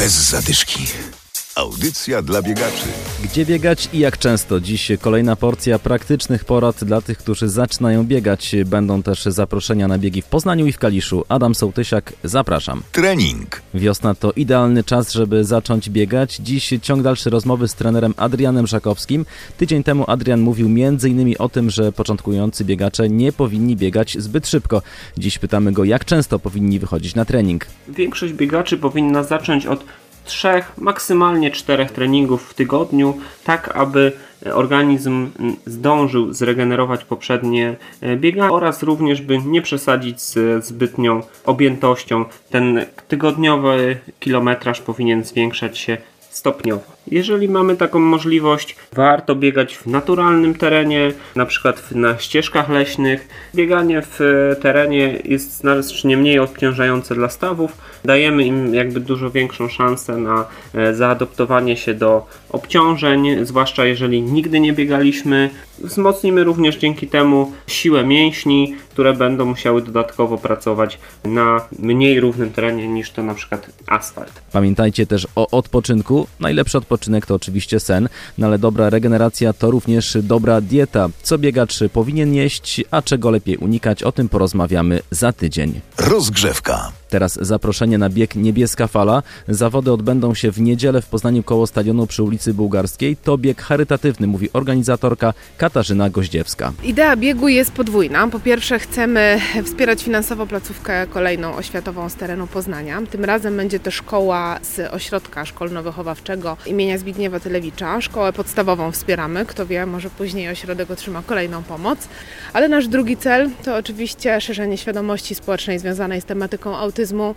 Bez zadyszki. Audycja dla biegaczy. Gdzie biegać i jak często? Dziś kolejna porcja praktycznych porad dla tych, którzy zaczynają biegać. Będą też zaproszenia na biegi w Poznaniu i w Kaliszu. Adam Sołtysiak, zapraszam. Trening. Wiosna to idealny czas, żeby zacząć biegać. Dziś ciąg dalszy rozmowy z trenerem Adrianem Żakowskim. Tydzień temu Adrian mówił m.in. o tym, że początkujący biegacze nie powinni biegać zbyt szybko. Dziś pytamy go, jak często powinni wychodzić na trening. Większość biegaczy powinna zacząć od trzech, maksymalnie czterech treningów w tygodniu, tak aby organizm zdążył zregenerować poprzednie e, bieganie oraz również by nie przesadzić z zbytnią objętością. Ten tygodniowy kilometraż powinien zwiększać się stopniowo. Jeżeli mamy taką możliwość, warto biegać w naturalnym terenie, na przykład na ścieżkach leśnych. Bieganie w terenie jest znacznie mniej obciążające dla stawów. Dajemy im jakby dużo większą szansę na e, zaadoptowanie się do obciążeń, zwłaszcza jeżeli nigdy nie biegaliśmy. Wzmocnimy również dzięki temu siłę mięśni, które będą musiały dodatkowo pracować na mniej równym terenie niż to na przykład asfalt. Pamiętajcie też o odpoczynku. Najlepszy odpoczynek to oczywiście sen, no ale dobra regeneracja to również dobra dieta. Co biegacz powinien jeść, a czego lepiej unikać, o tym porozmawiamy za tydzień. Rozgrzewka. Teraz zaproszenie na bieg Niebieska Fala. Zawody odbędą się w niedzielę w Poznaniu koło stadionu przy ulicy Bułgarskiej. To bieg charytatywny, mówi organizatorka Katarzyna Goździewska. Idea biegu jest podwójna. Po pierwsze chcemy wspierać finansowo placówkę kolejną oświatową z terenu Poznania. Tym razem będzie to szkoła z ośrodka szkolno-wychowawczego imienia Zbigniewa Tylewicza. Szkołę podstawową wspieramy. Kto wie, może później ośrodek otrzyma kolejną pomoc. Ale nasz drugi cel to oczywiście szerzenie świadomości społecznej związanej z tematyką autyzmu autyzmu,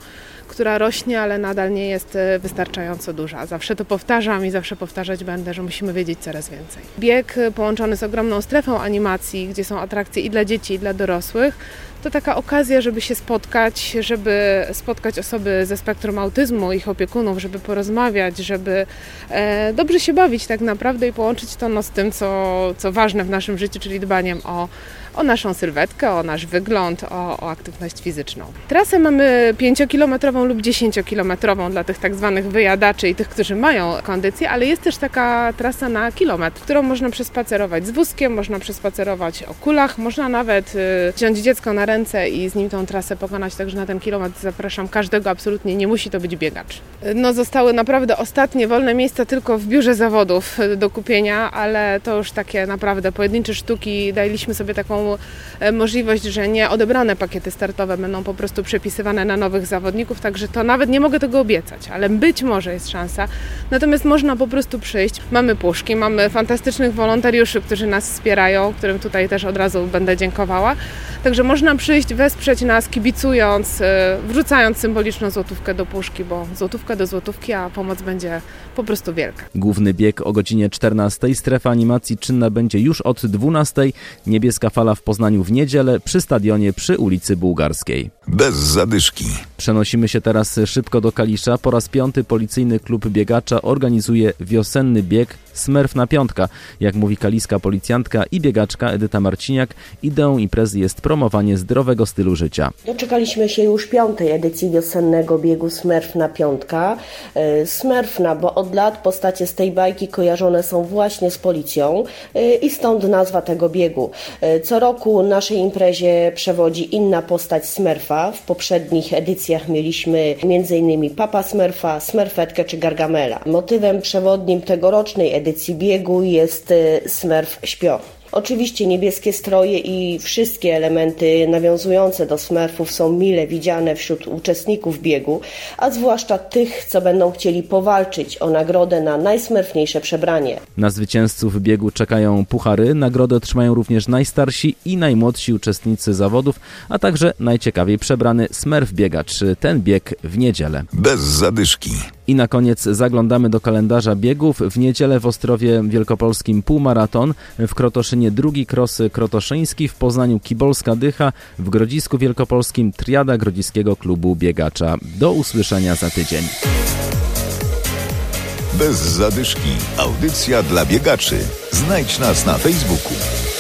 która rośnie, ale nadal nie jest e, wystarczająco duża. Zawsze to powtarzam i zawsze powtarzać będę, że musimy wiedzieć coraz więcej. Bieg e, połączony z ogromną strefą animacji, gdzie są atrakcje i dla dzieci, i dla dorosłych, to taka okazja, żeby się spotkać, żeby spotkać osoby ze spektrum autyzmu, ich opiekunów, żeby porozmawiać, żeby e, dobrze się bawić tak naprawdę i połączyć to no, z tym, co, co ważne w naszym życiu, czyli dbaniem o, o naszą sylwetkę, o nasz wygląd, o, o aktywność fizyczną. Trasę mamy 5-kilometrową lub 10-kilometrową dla tych tak zwanych wyjadaczy i tych, którzy mają kondycję, ale jest też taka trasa na kilometr, którą można przespacerować z wózkiem, można przespacerować o kulach, można nawet y, wziąć dziecko na ręce i z nim tą trasę pokonać, także na ten kilometr zapraszam każdego, absolutnie nie musi to być biegacz. No zostały naprawdę ostatnie wolne miejsca tylko w biurze zawodów do kupienia, ale to już takie naprawdę pojedyncze sztuki, daliśmy sobie taką E, możliwość, że nie odebrane pakiety startowe będą po prostu przepisywane na nowych zawodników, także to nawet nie mogę tego obiecać, ale być może jest szansa. Natomiast można po prostu przyjść. Mamy puszki, mamy fantastycznych wolontariuszy, którzy nas wspierają, którym tutaj też od razu będę dziękowała. Także można przyjść, wesprzeć nas, kibicując, e, wrzucając symboliczną złotówkę do puszki, bo złotówka do złotówki, a pomoc będzie po prostu wielka. Główny bieg o godzinie 14. Strefa animacji czynna będzie już od 12. Niebieska fala w Poznaniu w niedzielę przy stadionie przy ulicy Bułgarskiej. Bez zadyszki. Przenosimy się teraz szybko do Kalisza. Po raz piąty policyjny klub biegacza organizuje wiosenny bieg Smerf na piątka. Jak mówi kaliska policjantka i biegaczka Edyta Marciniak, ideą imprezy jest promowanie zdrowego stylu życia. Doczekaliśmy się już piątej edycji wiosennego biegu Smerf na piątka. E, Smerfna, bo od lat postacie z tej bajki kojarzone są właśnie z policją e, i stąd nazwa tego biegu. E, co roku naszej imprezie przewodzi inna postać Smerfa. W poprzednich edycjach mieliśmy m.in. Papa Smerfa, Smerfetkę czy Gargamela. Motywem przewodnim tegorocznej edycji edycji biegu jest y, Smurf Śpio. Oczywiście niebieskie stroje i wszystkie elementy nawiązujące do smurfów są mile widziane wśród uczestników biegu, a zwłaszcza tych, co będą chcieli powalczyć o nagrodę na najsmerfniejsze przebranie. Na zwycięzców biegu czekają puchary, nagrodę otrzymają również najstarsi i najmłodsi uczestnicy zawodów, a także najciekawiej przebrany smurf biegacz. Ten bieg w niedzielę. Bez zadyszki. I na koniec zaglądamy do kalendarza biegów. W niedzielę w Ostrowie Wielkopolskim półmaraton, w Krotoszynie drugi kros krotoszyński, w Poznaniu Kibolska Dycha, w Grodzisku Wielkopolskim triada Grodziskiego Klubu Biegacza. Do usłyszenia za tydzień. Bez zadyszki. Audycja dla biegaczy. Znajdź nas na Facebooku.